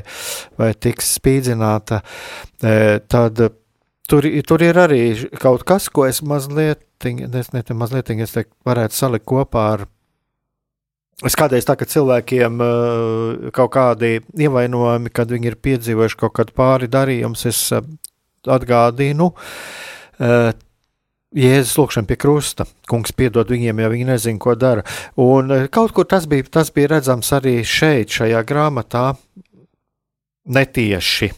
vai tiks spīdzināta, e, tad tur, tur ir arī kaut kas, ko es mazliet, es ne mazliet, es teiktu, varētu salikt kopā ar. Es kādreiz tā, ka cilvēkiem uh, kaut kādi ievainojumi, kad viņi ir piedzīvojuši kaut kādu pāri darījumus, es uh, atgādinu, Jēzus lūkšana pie krusta. Kungs piedod viņiem, ja viņi nezina, ko dara. Un eh, kaut kur tas bija, tas bija redzams arī šeit, šajā grāmatā, netieši.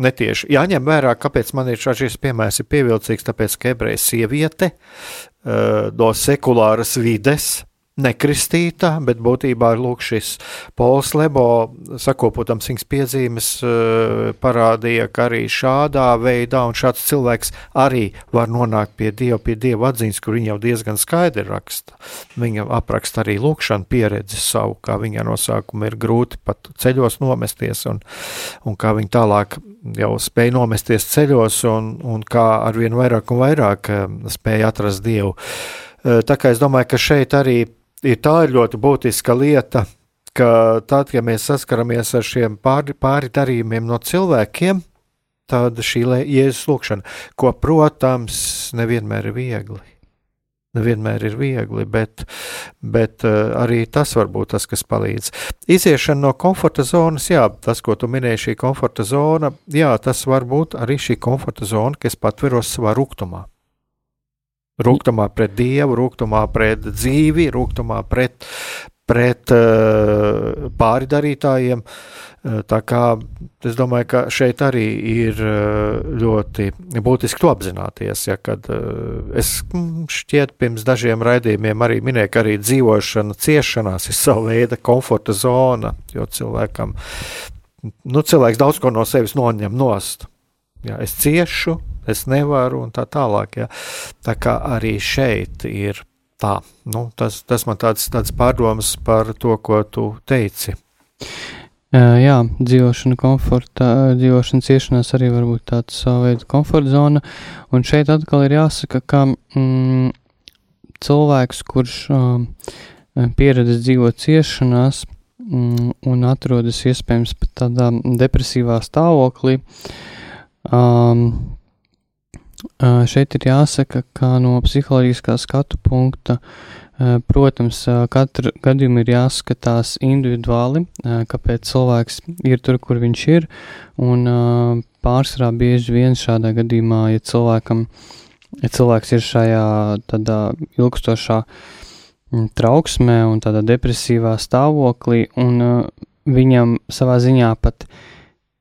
Netieši. Jāņem vērā, kāpēc man ir šis piemērs ir pievilcīgs, tāpēc, ka ebreja sieviete uh, no sekulāras vides nekristīta, bet būtībā lūk, šis Pols Lebo sakopotam simts piezīmes eh, parādīja, ka arī šādā veidā un šāds cilvēks arī var nonākt pie Dieva, pie Dieva atziņas, kur viņa jau diezgan skaidri raksta. Viņa apraksta arī lūkšanu pieredzi savu, kā viņa no sākuma ir grūti pat ceļos nomesties un, un kā viņa tālāk jau spēja nomesties ceļos un, un kā arvien vairāk un vairāk eh, spēja atrast Dievu. Eh, tā kā es domāju, ka šeit arī ir tā ir ļoti būtiska lieta, ka tad, ja mēs saskaramies ar šiem pāri, pāri darījumiem no cilvēkiem, tad šī jēzus lūkšana, ko, protams, nevienmēr ir viegli. Nevienmēr ir viegli, bet, bet uh, arī tas var būt tas, kas palīdz. Iziešana no komforta zonas, jā, tas, ko tu minēji, šī komforta zona, jā, tas var būt arī šī komforta zona, kas patveros savā rūkumā. Rūkumā pret dievu, rūkumā pret dzīvi, rūkumā pret, pret uh, pāridarītājiem. Uh, tā kā es domāju, ka šeit arī ir uh, ļoti būtiski to apzināties. Ja, kad es mm, šķiet pirms dažiem raidījumiem arī minēju, ka arī dzīvošana ciešanās ir sava veida komforta zona, jo cilvēkam, nu, cilvēks daudz ko no sevis noņem nost. Ja, es ciešu, es nevaru un tā tālāk. Ja. Tā kā arī šeit ir tā. Nu, tas, tas man tāds, tāds pārdoms par to, ko tu teici. Jā, dzīvošana, komforta, dzīvošana ciešanās arī var būt tāds savu veidu komforta zona. Un šeit atkal ir jāsaka, ka mm, cilvēks, kurš um, pieredzējis dzīvot ciešanās mm, un atrodas iespējams pat tādā depresīvā stāvoklī, um, Šeit ir jāsaka, ka no psiholoģiskā skatu punkta, protams, katru gadījumu ir jāskatās individuāli, kāpēc cilvēks ir tur, kur viņš ir, un pārsvarā bieži vien šādā gadījumā, ja cilvēkam, ja cilvēks ir šajā tādā ilgstošā trauksmē un tādā depresīvā stāvoklī, un viņam savā ziņā pat uh,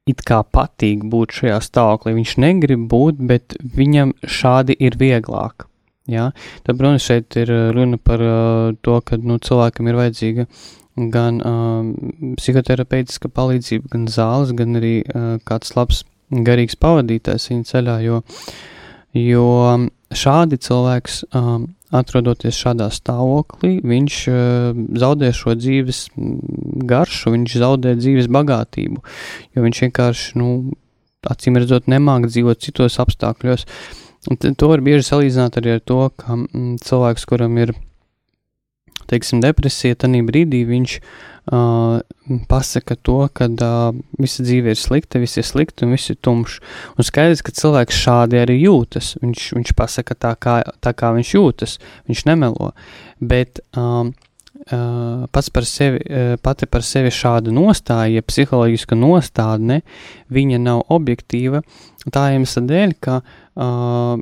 it kā patīk būt šajā stāvoklī. Viņš negrib būt, bet viņam šādi ir vieglāk. Ja? Tad, protams, šeit ir uh, runa par uh, to, ka nu, cilvēkam ir vajadzīga gan uh, psihoterapeitiska palīdzība, gan zāles, gan arī uh, kāds labs garīgs pavadītājs viņa ceļā, jo, jo šādi cilvēks um, atrodoties šādā stāvoklī, viņš uh, zaudē šo dzīves garšu, viņš zaudē dzīves bagātību, jo viņš vienkārši, nu, acīm redzot, nemāk dzīvot citos apstākļos. To var bieži salīdzināt arī ar to, ka mm, cilvēks, kuram ir teiksim, depresija, tad brīdī viņš uh, pasaka to, ka uh, visa dzīve ir slikta, viss ir slikti un viss ir tumšs. Un skaidrs, ka cilvēks šādi arī jūtas. Viņš, viņš pasaka tā kā, tā, kā viņš jūtas, viņš nemelo. Bet um, uh, pats par sevi, uh, pati par sevi šāda nostāja, ja psiholoģiska nostādne, viņa nav objektīva. Tā iemesla dēļ, ka uh,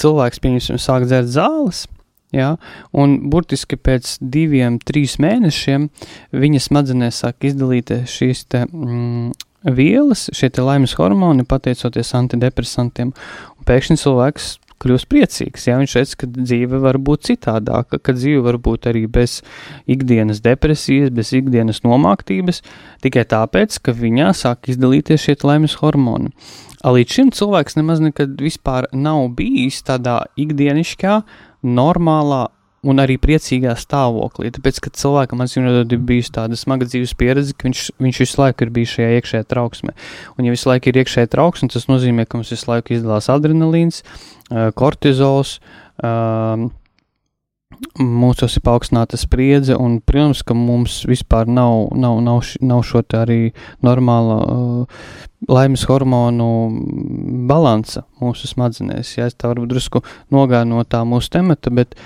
cilvēks, pieņemsim, sāk dzert zāles, Ja? Un burtiski pēc diviem, trīs mēnešiem viņa smadzenēs sāk izdalīties šīs te, mm, vielas, šie laimes hormoni, pateicoties antidepresantiem. Un pēkšņi cilvēks kļūst priecīgs. Ja? Viņš redz, ka dzīve var būt citādāka, ka dzīve var būt arī bez ikdienas depresijas, bez ikdienas nomāktības, tikai tāpēc, ka viņā sāk izdalīties šie laimes hormoni. Līdz šim cilvēks nemaz nekad vispār nav bijis tādā ikdienišķā normālā un arī priecīgā stāvoklī. Tāpēc, ka cilvēkam atzīmēt, ir bijusi tāda smaga dzīves pieredze, ka viņš, viņš visu laiku ir bijis šajā iekšējā trauksmē. Un, ja visu laiku ir iekšējā trauksme, tas nozīmē, ka mums visu laiku izdalās adrenalīns, eh, kortizols. Um, mūsos ir paaugstināta spriedze, un, protams, ka mums vispār nav, nav, nav, š, nav šo arī normāla uh, laimes hormonu balansa mūsu smadzenēs. Ja es tā varbūt drusku nogāju no tā mūsu temata, bet.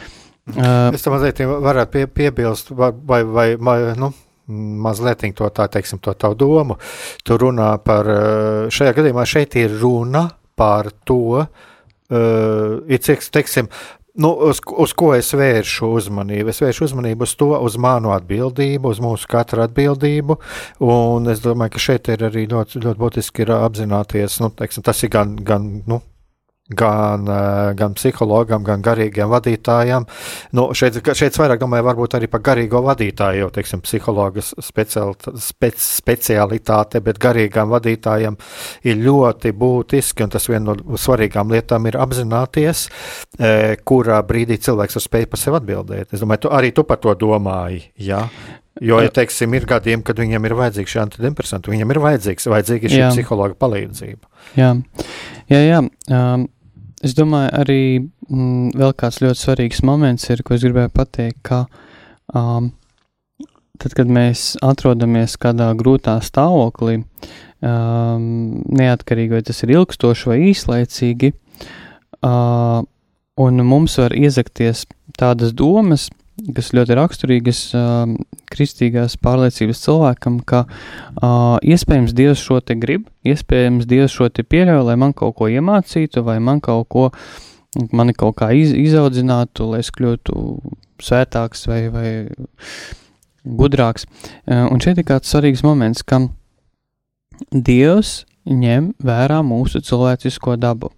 Uh, es tam mazliet varētu pie, piebilst, vai, vai, vai, vai nu, mazliet to tā, teiksim, to tavu domu. Tu runā par, šajā gadījumā šeit ir runa par to, uh, ir, teiksim, Nu, uz, uz ko es vēršu uzmanību? Es vēršu uzmanību uz to, uz manu atbildību, uz mūsu katra atbildību. Un es domāju, ka šeit ir arī ļoti, ļoti būtiski apzināties, nu, teiksim, tas ir gan, gan nu, gan, eh, gan psihologam, gan garīgiem vadītājiem. Nu, šeit, šeit vairāk domāju, varbūt arī par garīgo vadītāju, jo, teiksim, psihologas spec, specialitāte, bet garīgām vadītājiem ir ļoti būtiski, un tas viena no svarīgām lietām ir apzināties, e, kurā brīdī cilvēks var spēj par sevi atbildēt. Es domāju, tu, arī tu par to domāji, jā? Jo, ja teiksim, ir gadījumi, kad viņam ir vajadzīgs šī antidepresanti, viņam ir vajadzīgs, vajadzīga šī psihologa palīdzība. Jā, jā, jā. Um, Es domāju, arī mm, vēl kāds ļoti svarīgs moments ir, ko es gribēju pateikt, ka um, tad, kad mēs atrodamies kādā grūtā stāvoklī, um, neatkarīgi vai tas ir ilgstoši vai īslaicīgi, uh, un mums var iezakties tādas domas, kas ļoti raksturīgas uh, kristīgās pārliecības cilvēkam, ka uh, iespējams Dievs šo te grib, iespējams Dievs šo te pieļauj, lai man kaut ko iemācītu, vai man kaut ko, mani kaut kā iz, izaudzinātu, lai es kļūtu svētāks vai, vai gudrāks. Uh, un šeit ir kāds svarīgs moments, ka Dievs ņem vērā mūsu cilvēcisko dabu.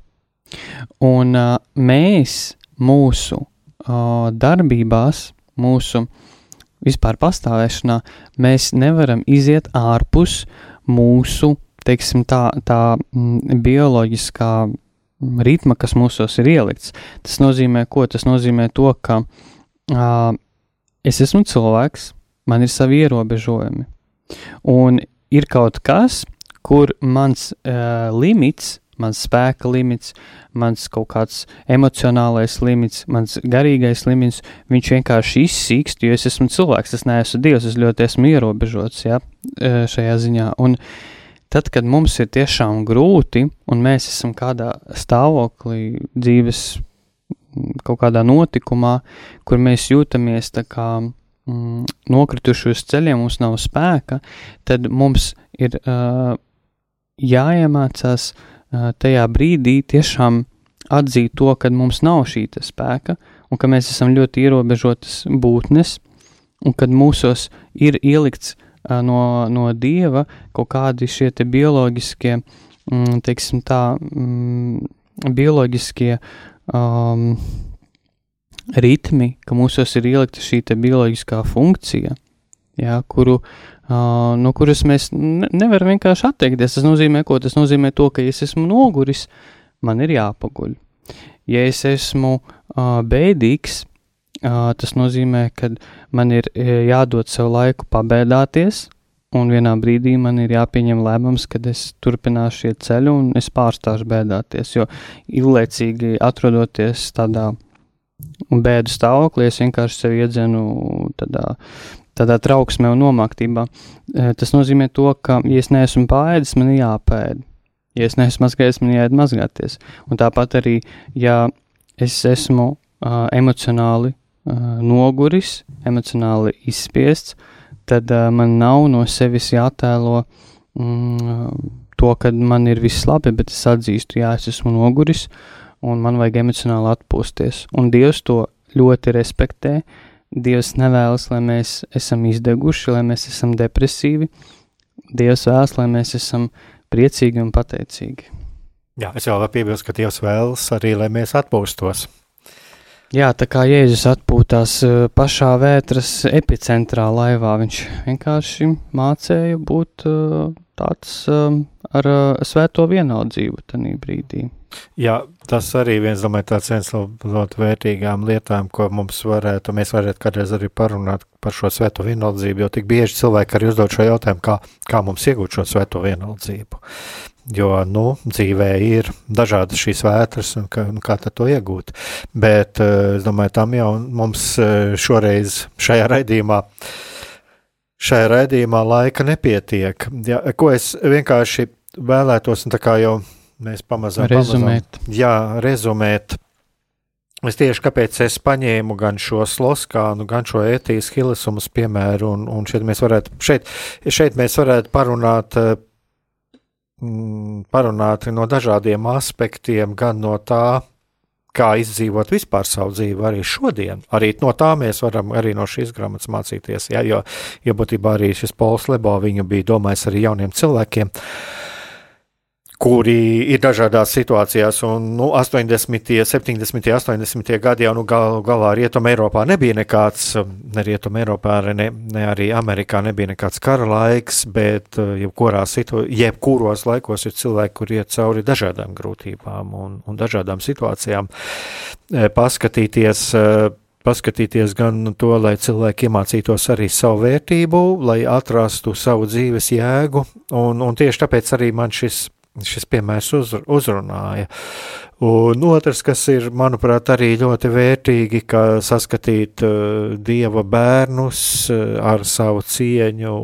Un uh, mēs mūsu uh, darbībās, mūsu vispār pastāvēšanā, mēs nevaram iziet ārpus mūsu, teiksim, tā, tā m, bioloģiskā ritma, kas mūsos ir ielikts. Tas nozīmē, ko? Tas nozīmē to, ka uh, es esmu cilvēks, man ir savi ierobežojumi. Un ir kaut kas, kur mans uh, limits mans spēka limits, mans kaut kāds emocionālais limits, mans garīgais limits, viņš vienkārši izsīkst, jo es esmu cilvēks, es neesmu dievs, es ļoti esmu ierobežots ja, e, šajā ziņā. Un tad, kad mums ir tiešām grūti, un mēs esam kādā stāvoklī dzīves kaut kādā notikumā, kur mēs jūtamies tā kā mm, nokrituši uz ceļiem, mums nav spēka, tad mums ir uh, jāiemācās uh, tajā brīdī tiešām atzīt to, ka mums nav šī spēka, un ka mēs esam ļoti ierobežotas būtnes, un kad mūsos ir ielikts no, no dieva kaut kādi šie bioloģiskie, mm, teiksim tā, mm, bioloģiskie um, ritmi, ka mūsos ir ielikta šī bioloģiskā funkcija, jā, kuru uh, no kuras mēs ne, nevaram vienkārši atteikties. Tas nozīmē, ko tas nozīmē? To, ka, ja es esmu noguris, man ir jāpaguļ. Ja es esmu bēdīgs, tas nozīmē, ka man ir jādod sev laiku pabēdāties, un vienā brīdī man ir jāpieņem lēmums, kad es turpināšu iet ceļu un es pārstāšu bēdāties, jo ilglaicīgi atrodoties tādā bēdu stāvoklī, es vienkārši sevi iedzenu tādā, tādā trauksmē un nomaktībā. E, tas nozīmē to, ka, ja es neesmu pāēdis, man jāpēd. Ja es neesmu mazgājies, man jāiet mazgāties. Un tāpat arī, ja es esmu uh, emocionāli uh, noguris, emocionāli izspiests, tad uh, man nav no sevis jātēlo mm, to, ka man ir viss labi, bet es atzīstu, jā, es esmu noguris un man vajag emocionāli atpūsties. Un Dievs to ļoti respektē. Dievs nevēlas, lai mēs esam izdeguši, lai mēs esam depresīvi. Dievs vēlas, lai mēs esam priecīgi un pateicīgi. Jā, es jau varu piebilst, ka Dievs vēlas arī, lai mēs atpūstos. Jā, tā kā Jēzus atpūtās eh, pašā vētras epicentrā laivā, viņš vienkārši mācīja būt eh, tāds eh, ar svēto vienaldzību tajā brīdī. Jā, tas arī viens, domāju, tāds viens no ļoti vērtīgām lietām, ko mums varētu, mēs varētu kādreiz arī parunāt par šo svēto vienaldzību, jo tik bieži cilvēki arī uzdod šo jautājumu, kā, kā mums iegūt šo svēto vienaldzību. Jo, nu, dzīvē ir dažādas šīs vētras, un kā, nu, kā to iegūt. Bet eh, es domāju, tam jau mums eh, šoreiz šajā raidījumā, šajā raidījumā laika nepietiek. Ja, ko es vienkārši vēlētos, un tā kā jau mēs pamazām rezumēt. Pamazām, jā, rezumēt. Es tieši kāpēc es paņēmu gan šo sloskānu, gan šo ētijas hilisumus piemēru, un, un šeit mēs varētu, šeit, šeit mēs varētu parunāt uh, Mm, parunāti no dažādiem aspektiem, gan no tā, kā izdzīvot vispār savu dzīvi arī šodien. Arī no tā mēs varam arī no šīs grāmatas mācīties, ja, jo, jo būtībā arī šis Pols Lebo viņu bija domājis arī jauniem cilvēkiem. Uh, kuri ir dažādās situācijās. Un, nu, 80., 70., 80. gadi jau nu, gal, galā Rietumē Eiropā nebija nekāds, ne Rietumē Eiropā, ne, ne arī Amerikā nebija nekāds kara laiks, bet eh, situācijā, jebkuros laikos ir cilvēki, kur iet cauri dažādām grūtībām un, un dažādām situācijām. Eh, paskatīties, eh, paskatīties gan to, lai cilvēki iemācītos arī savu vērtību, lai atrastu savu dzīves jēgu, un, un tieši tāpēc arī man šis šis piemērs uz, uzrunāja. Un otrs, kas ir, manuprāt, arī ļoti vērtīgi, ka saskatīt uh, dieva bērnus uh, ar savu cieņu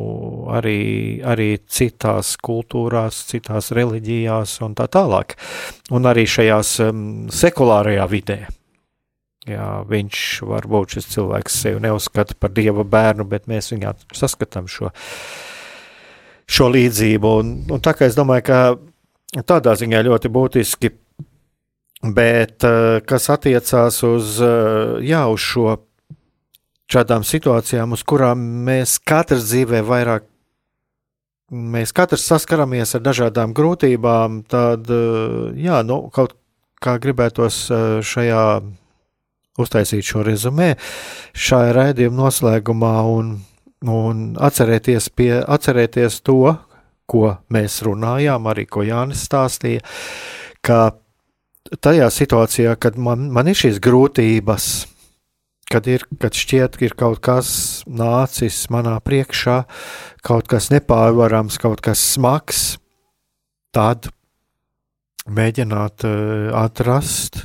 arī, arī citās kultūrās, citās reliģijās un tā tālāk. Un arī šajās um, sekulārajā vidē. Jā, viņš varbūt šis cilvēks sevi neuzskata par dieva bērnu, bet mēs viņā saskatām šo, šo līdzību. Un, un tā kā es domāju, ka tādā ziņā ļoti būtiski. Bet eh, kas attiecās uz, eh, jā, uz šo šādām situācijām, uz kurām mēs katrs dzīvē vairāk, mēs katrs saskaramies ar dažādām grūtībām, tad, eh, jā, nu, kaut kā gribētos šajā uztaisīt šo rezumē, šajā raidījuma noslēgumā un, un atcerēties, pie, atcerēties to, ko mēs runājām, arī ko Jānis stāstīja, ka tajā situācijā, kad man, man ir šīs grūtības, kad, ir, kad šķiet, ka ir kaut kas nācis manā priekšā, kaut kas nepārvarams, kaut kas smags, tad mēģināt uh, atrast,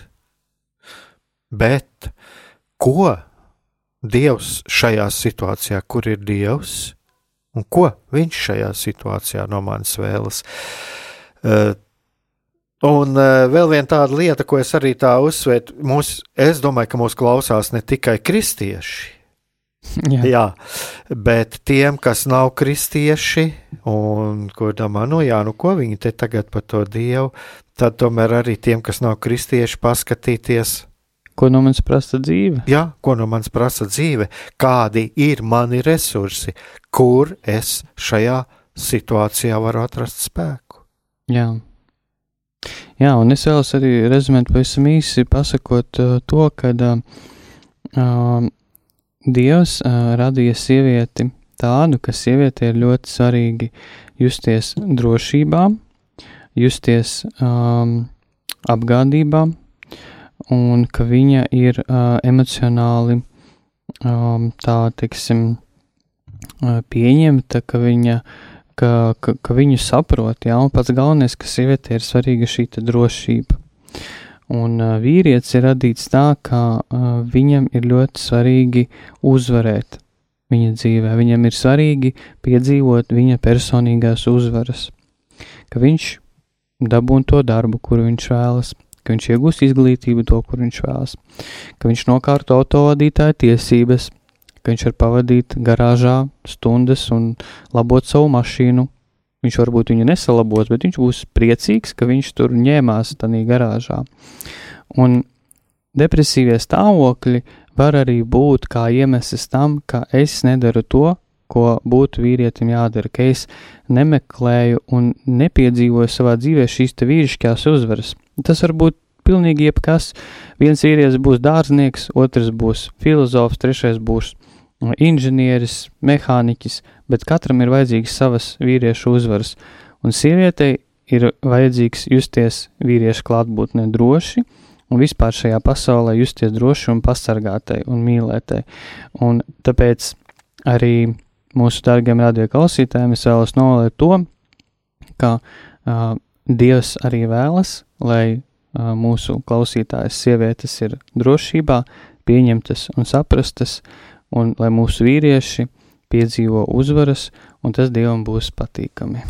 bet ko Dievs šajā situācijā, kur ir Dievs, un ko viņš šajā situācijā no manis vēlas. Uh, un uh, vēl viena tāda lieta, ko es arī tā uzsvēru, mūs, es domāju, ka mūs klausās ne tikai kristieši. Jā. jā, bet tiem, kas nav kristieši, un kur domā, nu jā, nu ko viņi te tagad par to dievu, tad tomēr arī tiem, kas nav kristieši, paskatīties, Ko no manis prasa dzīve? Jā, ko no manis prasa dzīve, kādi ir mani resursi, kur es šajā situācijā varu atrast spēku. Jā. Jā, un es vēlos arī rezumēt pavisam īsi, pasakot uh, to, ka uh, uh, Dievs uh, radīja sievieti tādu, ka sieviete ir ļoti svarīgi justies drošībā, justies um, apgādībā, un ka viņa ir uh, emocionāli um, tā, teiksim, pieņemta, ka viņa ka, ka, ka viņu saprot, jā, un pats galvenais, ka sieviete ir svarīga šī drošība. Un uh, vīrietis ir radīts tā, ka uh, viņam ir ļoti svarīgi uzvarēt viņa dzīvē. Viņam ir svarīgi piedzīvot viņa personīgās uzvaras, ka viņš dabūn to darbu, kuru viņš vēlas, ka viņš iegūs izglītību, to, kur viņš vēlas, ka viņš nokārto autovadītāja tiesības, ka viņš var pavadīt garāžā stundas un labot savu mašīnu. Viņš varbūt viņu nesalabos, bet viņš būs priecīgs, ka viņš tur ņēmās tajā garāžā. Un depresīvie stāvokļi var arī būt kā iemesls tam, ka es nedaru to, ko būtu vīrietim jādara, ka es nemeklēju un nepiedzīvoju savā dzīvē šīs vīrišķās uzvaras. Tas var būt pilnīgi jebkas. Viens vīrietis būs dārznieks, otrs būs filozofs, trešais būs inženieris, mehāniķis, bet katram ir vajadzīgs savas vīriešu uzvaras, un sievietei ir vajadzīgs justies vīriešu klātbūtnē droši, un vispār šajā pasaulē justies droši un pasargātai un mīlētai. Un tāpēc arī mūsu dārgiem radio klausītājiem es vēlos novēlēt to, ka uh, Dievs arī vēlas, lai uh, mūsu klausītājas sievietes ir drošībā, pieņemtas un saprastas, un lai mūsu vīrieši piedzīvo uzvaras, un tas Dievam būs patīkami.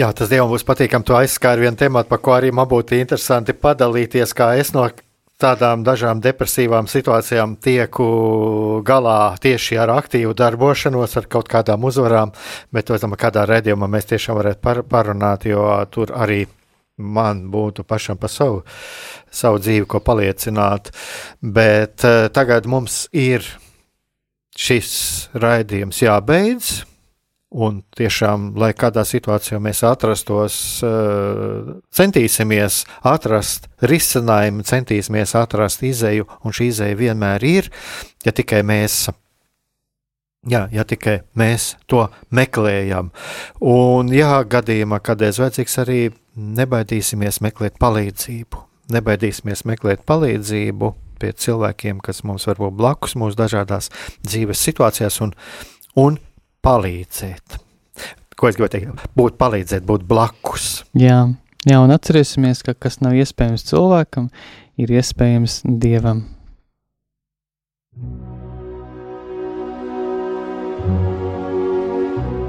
Jā, tas Dievam būs patīkami. Tu aizskāri vienu tematu, par ko arī man būtu interesanti padalīties, kā es no tādām dažām depresīvām situācijām tieku galā tieši ar aktīvu darbošanos, ar kaut kādām uzvarām, bet domāju, kādā redzējumā mēs tiešām varētu par, parunāt, jo tur arī man būtu pašam par savu, savu dzīvi, ko paliecināt. Bet uh, tagad mums ir šis raidījums jābeidz. Un tiešām, lai kādā situācijā mēs atrastos, eh, centīsimies atrast risinājumu, centīsimies atrast izēju, un šī izēja vienmēr ir, ja tikai mēs Jā, ja tikai mēs to meklējam. Un, ja gadījumā kādreiz vajadzīgs, arī nebaidīsimies meklēt palīdzību. Nebaidīsimies meklēt palīdzību pie cilvēkiem, kas mums var būt blakus mūsu dažādās dzīves situācijās, un, un palīdzēt. Ko es gribēju teikt? Būt palīdzēt, būt blakus. Jā, jā un atcerēsimies, ka kas nav iespējams cilvēkam, ir iespējams dievam.